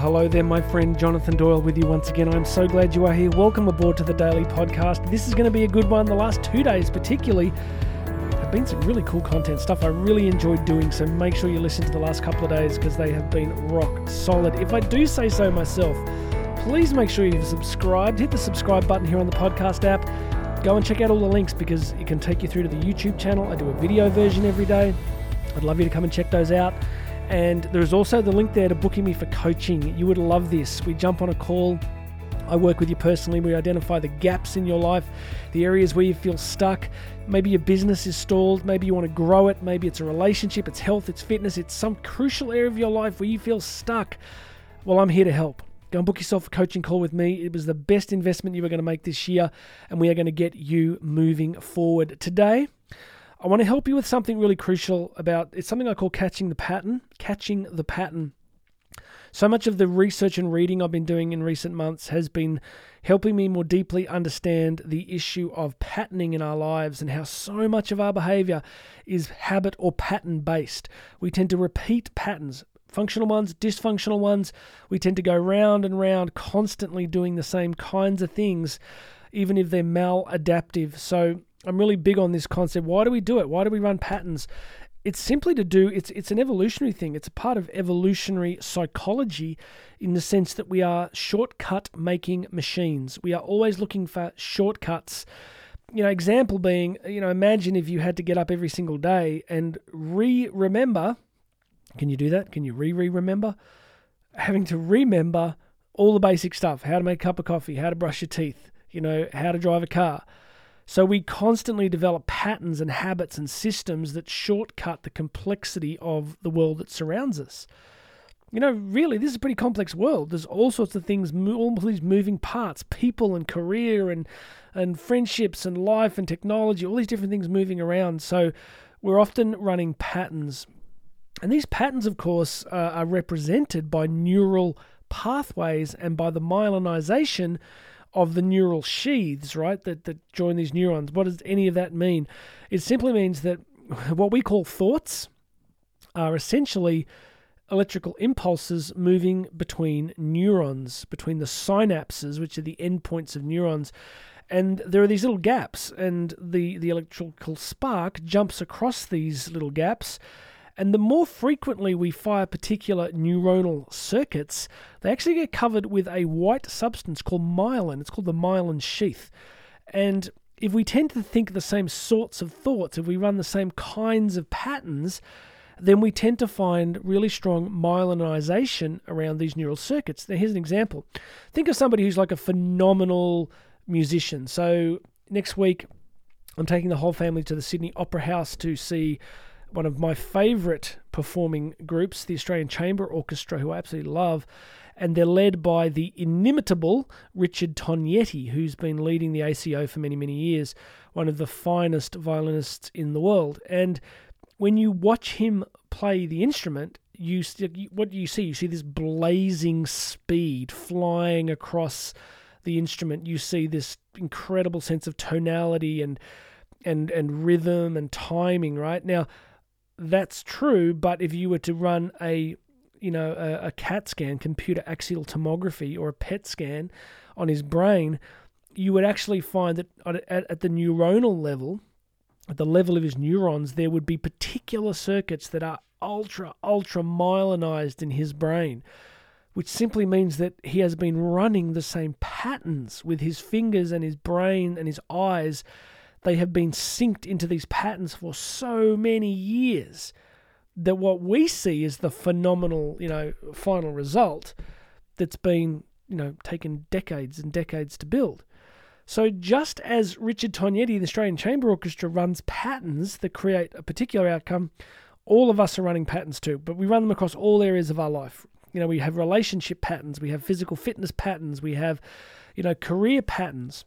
hello there, my friend Jonathan Doyle with you once again. I'm so glad you are here. Welcome aboard to the Daily Podcast. This is going to be a good one. The last two days, particularly, have been some really cool content stuff I really enjoyed doing. So make sure you listen to the last couple of days because they have been rock solid. If I do say so myself, please make sure you've subscribed. Hit the subscribe button here on the podcast app. Go and check out all the links because it can take you through to the YouTube channel. I do a video version every day. I'd love you to come and check those out. And there's also the link there to booking me for coaching. You would love this. We jump on a call. I work with you personally. We identify the gaps in your life, the areas where you feel stuck. Maybe your business is stalled. Maybe you want to grow it. Maybe it's a relationship, it's health, it's fitness, it's some crucial area of your life where you feel stuck. Well, I'm here to help. Go and book yourself a coaching call with me. It was the best investment you were going to make this year, and we are going to get you moving forward. Today, I want to help you with something really crucial about it's something I call catching the pattern. Catching the pattern. So much of the research and reading I've been doing in recent months has been helping me more deeply understand the issue of patterning in our lives and how so much of our behavior is habit or pattern based. We tend to repeat patterns, functional ones, dysfunctional ones. We tend to go round and round, constantly doing the same kinds of things, even if they're maladaptive. So I'm really big on this concept. Why do we do it? Why do we run patterns? It's simply to do it's it's an evolutionary thing. It's a part of evolutionary psychology in the sense that we are shortcut making machines. We are always looking for shortcuts. You know, example being, you know, imagine if you had to get up every single day and re-remember. Can you do that? Can you re-re-remember? Having to remember all the basic stuff: how to make a cup of coffee, how to brush your teeth, you know, how to drive a car so we constantly develop patterns and habits and systems that shortcut the complexity of the world that surrounds us. You know, really, this is a pretty complex world. There's all sorts of things, all these moving parts, people and career and and friendships and life and technology, all these different things moving around. So we're often running patterns. And these patterns, of course, uh, are represented by neural pathways and by the myelinization of the neural sheaths, right, that, that join these neurons. What does any of that mean? It simply means that what we call thoughts are essentially electrical impulses moving between neurons, between the synapses, which are the endpoints of neurons. And there are these little gaps, and the, the electrical spark jumps across these little gaps and the more frequently we fire particular neuronal circuits, they actually get covered with a white substance called myelin. It's called the myelin sheath. And if we tend to think the same sorts of thoughts, if we run the same kinds of patterns, then we tend to find really strong myelinization around these neural circuits. Now, here's an example. Think of somebody who's like a phenomenal musician. So, next week, I'm taking the whole family to the Sydney Opera House to see one of my favourite performing groups, the Australian Chamber Orchestra, who I absolutely love. And they're led by the inimitable Richard Tognetti, who's been leading the ACO for many, many years, one of the finest violinists in the world. And when you watch him play the instrument, you what do you see? You see this blazing speed flying across the instrument. You see this incredible sense of tonality and and and rhythm and timing. Right now, that's true, but if you were to run a you know a, a CAT scan, computer axial tomography, or a PET scan on his brain, you would actually find that at, at the neuronal level, at the level of his neurons, there would be particular circuits that are ultra ultra myelinized in his brain which simply means that he has been running the same patterns with his fingers and his brain and his eyes they have been synced into these patterns for so many years that what we see is the phenomenal, you know, final result that's been, you know, taken decades and decades to build. So just as Richard Tognetti, the Australian Chamber Orchestra, runs patterns that create a particular outcome, all of us are running patterns too, but we run them across all areas of our life. You know, we have relationship patterns, we have physical fitness patterns, we have, you know, career patterns.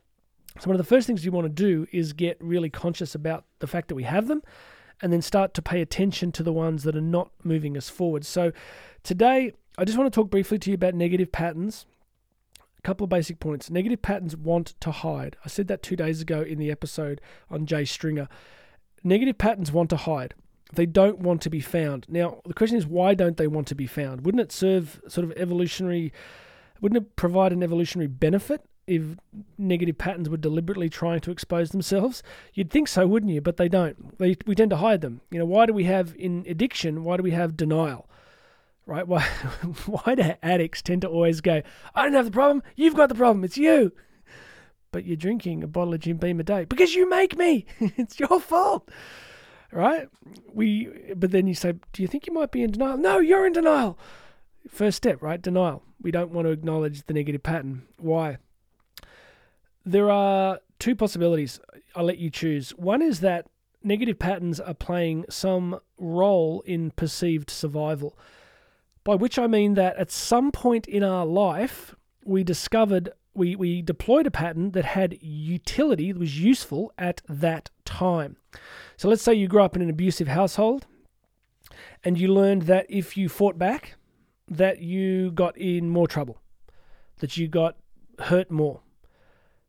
So, one of the first things you want to do is get really conscious about the fact that we have them and then start to pay attention to the ones that are not moving us forward. So, today, I just want to talk briefly to you about negative patterns. A couple of basic points. Negative patterns want to hide. I said that two days ago in the episode on Jay Stringer. Negative patterns want to hide. They don't want to be found. Now, the question is, why don't they want to be found? Wouldn't it serve sort of evolutionary, wouldn't it provide an evolutionary benefit if negative patterns were deliberately trying to expose themselves? You'd think so, wouldn't you? But they don't. They, we tend to hide them. You know, why do we have in addiction, why do we have denial? Right? Why, why do addicts tend to always go, I don't have the problem, you've got the problem, it's you but you're drinking a bottle of Jim Beam a day because you make me. it's your fault. Right? We but then you say, Do you think you might be in denial? No, you're in denial. First step, right? Denial. We don't want to acknowledge the negative pattern. Why? There are two possibilities. I'll let you choose. One is that negative patterns are playing some role in perceived survival. By which I mean that at some point in our life, we discovered we, we deployed a pattern that had utility, that was useful at that time. So let's say you grew up in an abusive household and you learned that if you fought back, that you got in more trouble, that you got hurt more.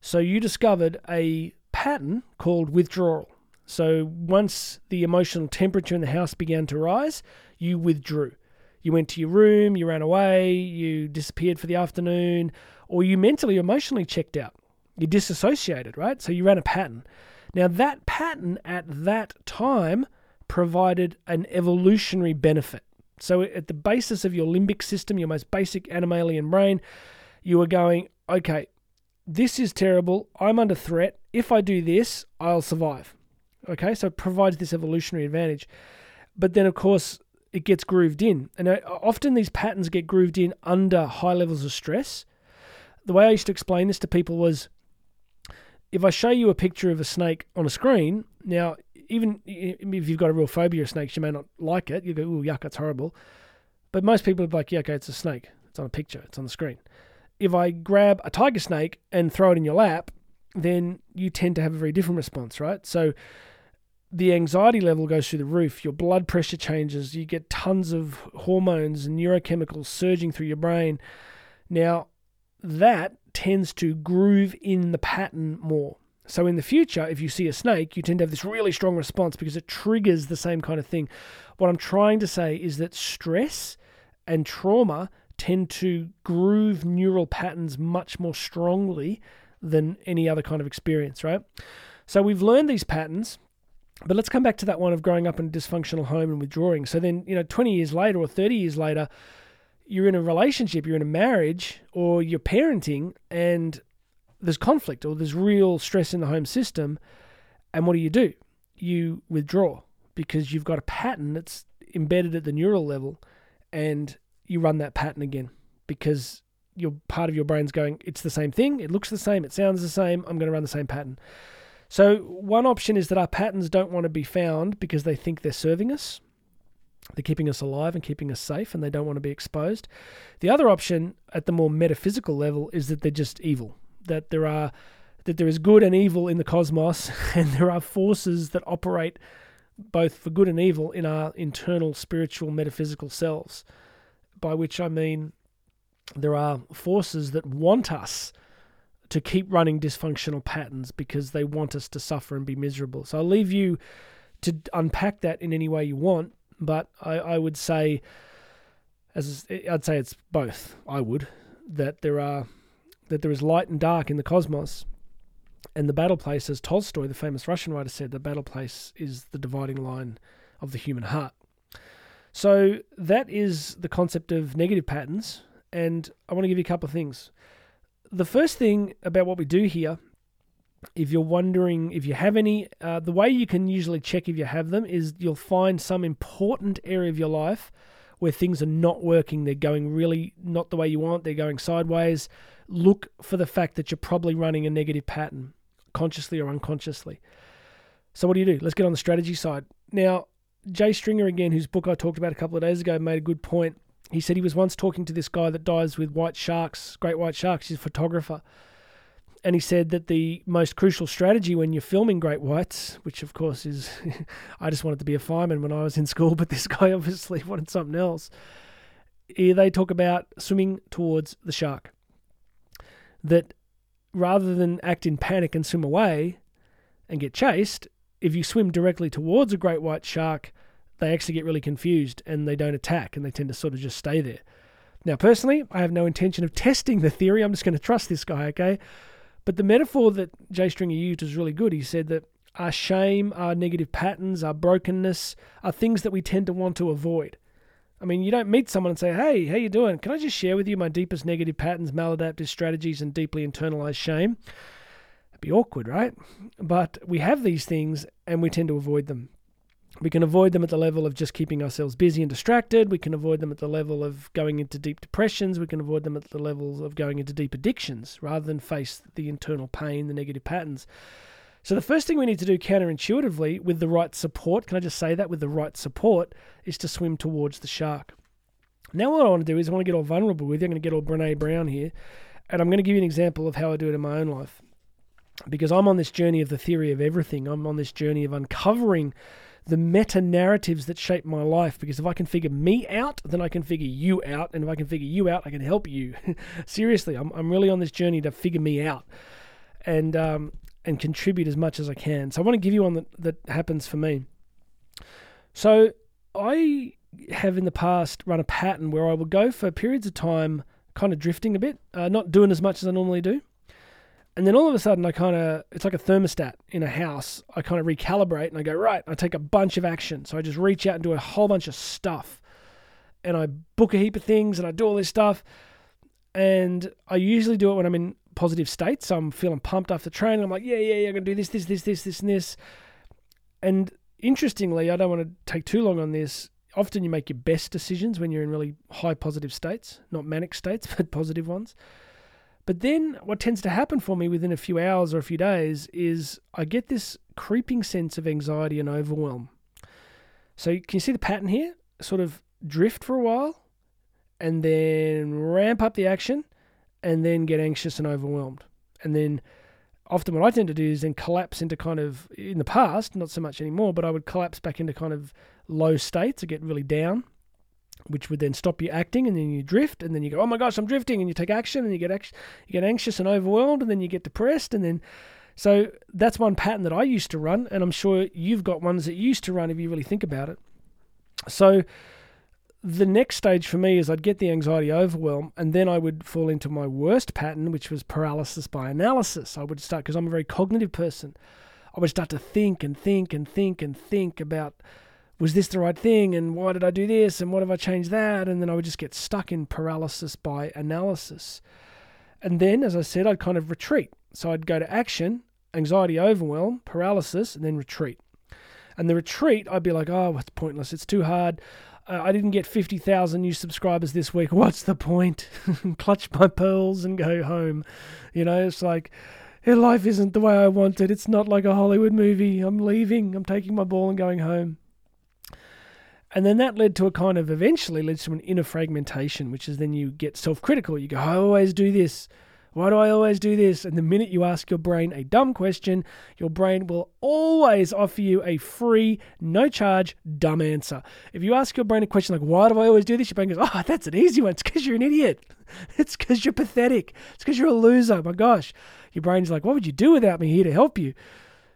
So you discovered a pattern called withdrawal. So once the emotional temperature in the house began to rise, you withdrew. You went to your room, you ran away, you disappeared for the afternoon, or you mentally, or emotionally checked out. You disassociated, right? So you ran a pattern. Now, that pattern at that time provided an evolutionary benefit. So, at the basis of your limbic system, your most basic animalian brain, you were going, okay, this is terrible. I'm under threat. If I do this, I'll survive. Okay, so it provides this evolutionary advantage. But then, of course, it gets grooved in. And uh, often these patterns get grooved in under high levels of stress the way I used to explain this to people was if I show you a picture of a snake on a screen, now, even if you've got a real phobia of snakes, you may not like it. You go, oh, yuck, that's horrible. But most people are like, yeah, okay, it's a snake. It's on a picture, it's on the screen. If I grab a tiger snake and throw it in your lap, then you tend to have a very different response, right? So the anxiety level goes through the roof, your blood pressure changes, you get tons of hormones and neurochemicals surging through your brain. Now, that tends to groove in the pattern more. So in the future, if you see a snake, you tend to have this really strong response because it triggers the same kind of thing. What I'm trying to say is that stress and trauma tend to groove neural patterns much more strongly than any other kind of experience, right? So we've learned these patterns, but let's come back to that one of growing up in a dysfunctional home and withdrawing. So then, you know, 20 years later or 30 years later, you're in a relationship, you're in a marriage, or you're parenting, and there's conflict or there's real stress in the home system. And what do you do? You withdraw because you've got a pattern that's embedded at the neural level, and you run that pattern again because your part of your brain's going, it's the same thing, it looks the same, it sounds the same, I'm going to run the same pattern. So, one option is that our patterns don't want to be found because they think they're serving us. They're keeping us alive and keeping us safe, and they don't want to be exposed. The other option, at the more metaphysical level, is that they're just evil. That there are that there is good and evil in the cosmos, and there are forces that operate both for good and evil in our internal spiritual metaphysical selves. By which I mean there are forces that want us to keep running dysfunctional patterns because they want us to suffer and be miserable. So I'll leave you to unpack that in any way you want but I, I would say, as I'd say, it's both. I would that there are that there is light and dark in the cosmos, and the battle place, as Tolstoy, the famous Russian writer, said, the battle place is the dividing line of the human heart. So that is the concept of negative patterns, and I want to give you a couple of things. The first thing about what we do here if you're wondering if you have any, uh, the way you can usually check if you have them is you'll find some important area of your life where things are not working. They're going really not the way you want, they're going sideways. Look for the fact that you're probably running a negative pattern, consciously or unconsciously. So, what do you do? Let's get on the strategy side. Now, Jay Stringer, again, whose book I talked about a couple of days ago, made a good point. He said he was once talking to this guy that dives with white sharks, great white sharks. He's a photographer and he said that the most crucial strategy when you're filming great whites, which of course is, I just wanted to be a fireman when I was in school, but this guy obviously wanted something else. They talk about swimming towards the shark. That rather than act in panic and swim away and get chased, if you swim directly towards a great white shark, they actually get really confused and they don't attack and they tend to sort of just stay there. Now, personally, I have no intention of testing the theory. I'm just going to trust this guy, okay? But the metaphor that Jay Stringer used was really good. He said that our shame, our negative patterns, our brokenness are things that we tend to want to avoid. I mean, you don't meet someone and say, "Hey, how you doing? Can I just share with you my deepest negative patterns, maladaptive strategies, and deeply internalized shame?" It'd be awkward, right? But we have these things and we tend to avoid them. We can avoid them at the level of just keeping ourselves busy and distracted. We can avoid them at the level of going into deep depressions. We can avoid them at the levels of going into deep addictions rather than face the internal pain, the negative patterns. So, the first thing we need to do counterintuitively with the right support, can I just say that, with the right support, is to swim towards the shark. Now, what I want to do is I want to get all vulnerable with you. I'm going to get all Brene Brown here, and I'm going to give you an example of how I do it in my own life. Because I'm on this journey of the theory of everything, I'm on this journey of uncovering the meta narratives that shape my life. Because if I can figure me out, then I can figure you out. And if I can figure you out, I can help you. Seriously, I'm, I'm really on this journey to figure me out and um, and contribute as much as I can. So I want to give you one that, that happens for me. So I have in the past run a pattern where I will go for periods of time kind of drifting a bit, uh, not doing as much as I normally do. And then all of a sudden, I kind of, it's like a thermostat in a house. I kind of recalibrate and I go, right, I take a bunch of action. So I just reach out and do a whole bunch of stuff. And I book a heap of things and I do all this stuff. And I usually do it when I'm in positive states. So I'm feeling pumped after training. I'm like, yeah, yeah, yeah, I'm going to do this, this, this, this, this, and this. And interestingly, I don't want to take too long on this. Often you make your best decisions when you're in really high positive states, not manic states, but positive ones. But then what tends to happen for me within a few hours or a few days is I get this creeping sense of anxiety and overwhelm. So can you see the pattern here? Sort of drift for a while and then ramp up the action and then get anxious and overwhelmed. And then often what I tend to do is then collapse into kind of in the past, not so much anymore, but I would collapse back into kind of low states or get really down which would then stop you acting, and then you drift, and then you go, "Oh my gosh, I'm drifting," and you take action, and you get you get anxious and overwhelmed, and then you get depressed, and then so that's one pattern that I used to run, and I'm sure you've got ones that you used to run if you really think about it. So the next stage for me is I'd get the anxiety overwhelm, and then I would fall into my worst pattern, which was paralysis by analysis. I would start because I'm a very cognitive person. I would start to think and think and think and think about was this the right thing and why did I do this and what have I changed that and then I would just get stuck in paralysis by analysis. And then as I said I'd kind of retreat. So I'd go to action, anxiety overwhelm, paralysis and then retreat. And the retreat I'd be like, "Oh, it's pointless. It's too hard. Uh, I didn't get 50,000 new subscribers this week. What's the point? Clutch my pearls and go home." You know, it's like life isn't the way I want it. It's not like a Hollywood movie. I'm leaving. I'm taking my ball and going home. And then that led to a kind of eventually leads to an inner fragmentation, which is then you get self critical. You go, I always do this. Why do I always do this? And the minute you ask your brain a dumb question, your brain will always offer you a free, no charge, dumb answer. If you ask your brain a question like, Why do I always do this? Your brain goes, Oh, that's an easy one. It's because you're an idiot. It's because you're pathetic. It's because you're a loser. My gosh. Your brain's like, What would you do without me here to help you?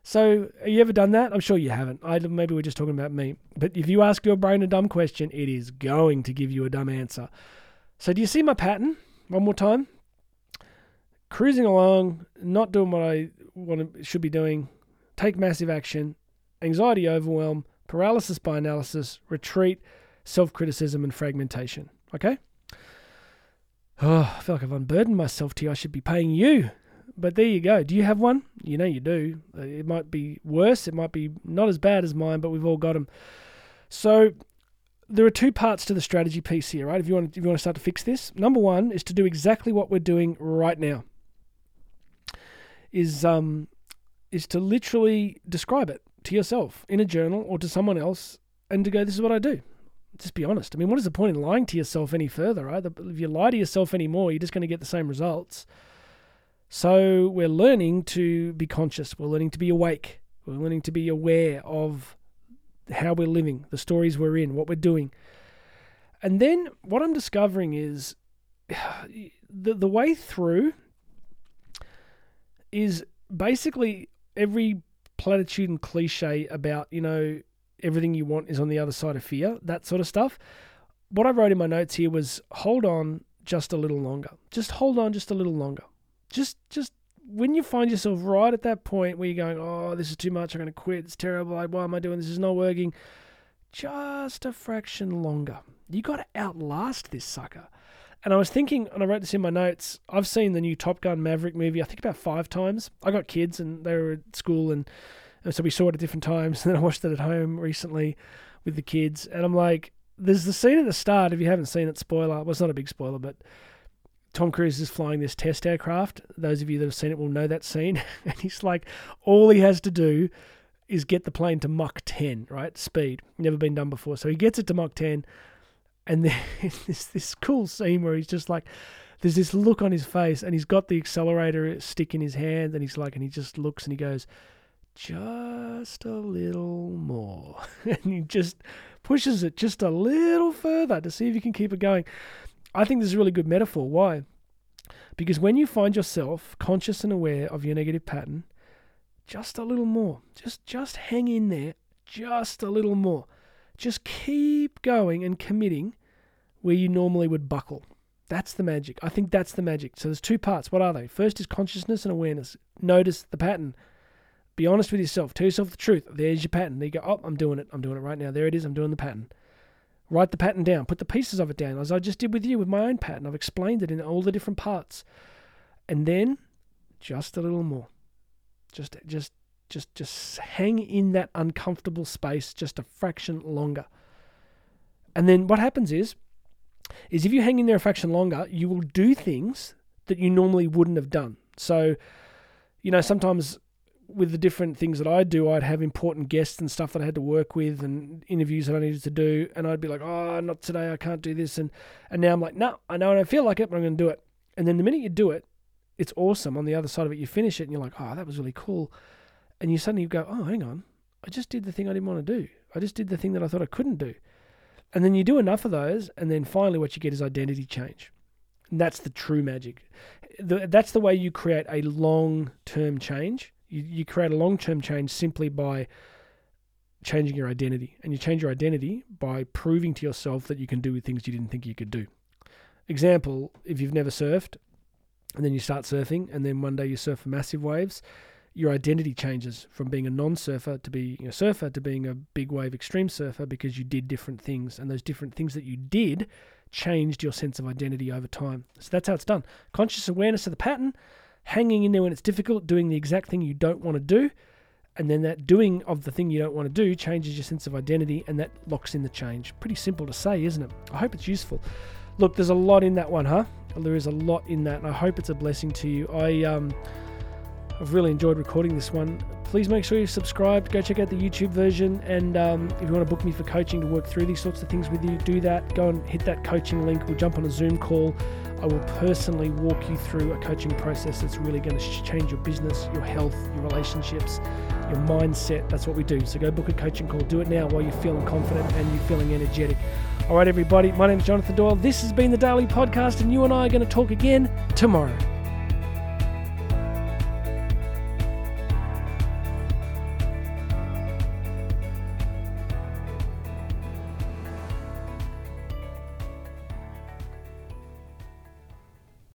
So, have you ever done that? I'm sure you haven't. I, maybe we're just talking about me. But if you ask your brain a dumb question, it is going to give you a dumb answer. So, do you see my pattern? One more time. Cruising along, not doing what I want to, should be doing, take massive action, anxiety overwhelm, paralysis by analysis, retreat, self criticism, and fragmentation. Okay? Oh, I feel like I've unburdened myself to you. I should be paying you but there you go. Do you have one? You know you do. Uh, it might be worse. It might be not as bad as mine, but we've all got them. So there are two parts to the strategy piece here, right? If you want, if you want to start to fix this, number one is to do exactly what we're doing right now. Is um is to literally describe it to yourself in a journal or to someone else, and to go, "This is what I do." Just be honest. I mean, what is the point in lying to yourself any further, right? If you lie to yourself anymore, you're just going to get the same results. So we're learning to be conscious, we're learning to be awake, we're learning to be aware of how we're living, the stories we're in, what we're doing. And then what I'm discovering is the the way through is basically every platitude and cliche about, you know, everything you want is on the other side of fear, that sort of stuff. What I wrote in my notes here was hold on just a little longer. Just hold on just a little longer. Just just when you find yourself right at that point where you're going, oh, this is too much, I'm going to quit, it's terrible, why am I doing this, is not working, just a fraction longer. You got to outlast this sucker. And I was thinking, and I wrote this in my notes. I've seen the new Top Gun Maverick movie. I think about five times. I got kids, and they were at school, and, and so we saw it at different times. And then I watched it at home recently with the kids, and I'm like, there's the scene at the start. If you haven't seen it, spoiler. Well, it's not a big spoiler, but Tom Cruise is flying this test aircraft. Those of you that have seen it will know that scene. and he's like, all he has to do is get the plane to Mach 10, right? Speed. Never been done before. So he gets it to Mach 10 and there's this cool scene where he's just like, there's this look on his face, and he's got the accelerator stick in his hand, and he's like, and he just looks and he goes, just a little more, and he just pushes it just a little further to see if you can keep it going. I think this is a really good metaphor. Why? Because when you find yourself conscious and aware of your negative pattern, just a little more, just just hang in there, just a little more. Just keep going and committing where you normally would buckle. That's the magic. I think that's the magic. So there's two parts. What are they? First is consciousness and awareness. Notice the pattern. Be honest with yourself. Tell yourself the truth. There's your pattern. There you go. Oh, I'm doing it. I'm doing it right now. There it is. I'm doing the pattern. Write the pattern down. Put the pieces of it down, as I just did with you with my own pattern. I've explained it in all the different parts. And then just a little more. Just just just just hang in that uncomfortable space just a fraction longer. And then what happens is is if you hang in there a fraction longer, you will do things that you normally wouldn't have done. So, you know, sometimes with the different things that I do, I'd have important guests and stuff that I had to work with and interviews that I needed to do, and I'd be like, "Oh, not today. I can't do this." And and now I'm like, "No, I know I don't feel like it, but I'm going to do it." And then the minute you do it, it's awesome. On the other side of it, you finish it, and you're like, "Oh, that was really cool." And you suddenly go, "Oh, hang on, I just did the thing I didn't want to do. I just did the thing that I thought I couldn't do." And then you do enough of those, and then finally, what you get is identity change. And that's the true magic. The, that's the way you create a long term change. You, you create a long term change simply by changing your identity. And you change your identity by proving to yourself that you can do things you didn't think you could do. Example if you've never surfed, and then you start surfing, and then one day you surf massive waves, your identity changes from being a non-surfer to being a surfer to being a big wave extreme surfer because you did different things and those different things that you did changed your sense of identity over time so that's how it's done conscious awareness of the pattern hanging in there when it's difficult doing the exact thing you don't want to do and then that doing of the thing you don't want to do changes your sense of identity and that locks in the change. Pretty simple to say isn't it? I hope it's useful. Look there's a lot in that one huh? There is a lot in that and i hope it's a blessing to you. I um I've really enjoyed recording this one. Please make sure you're subscribed. Go check out the YouTube version. And um, if you want to book me for coaching to work through these sorts of things with you, do that. Go and hit that coaching link. We'll jump on a Zoom call. I will personally walk you through a coaching process that's really going to change your business, your health, your relationships, your mindset. That's what we do. So go book a coaching call. Do it now while you're feeling confident and you're feeling energetic. All right, everybody. My name is Jonathan Doyle. This has been the Daily Podcast, and you and I are going to talk again tomorrow.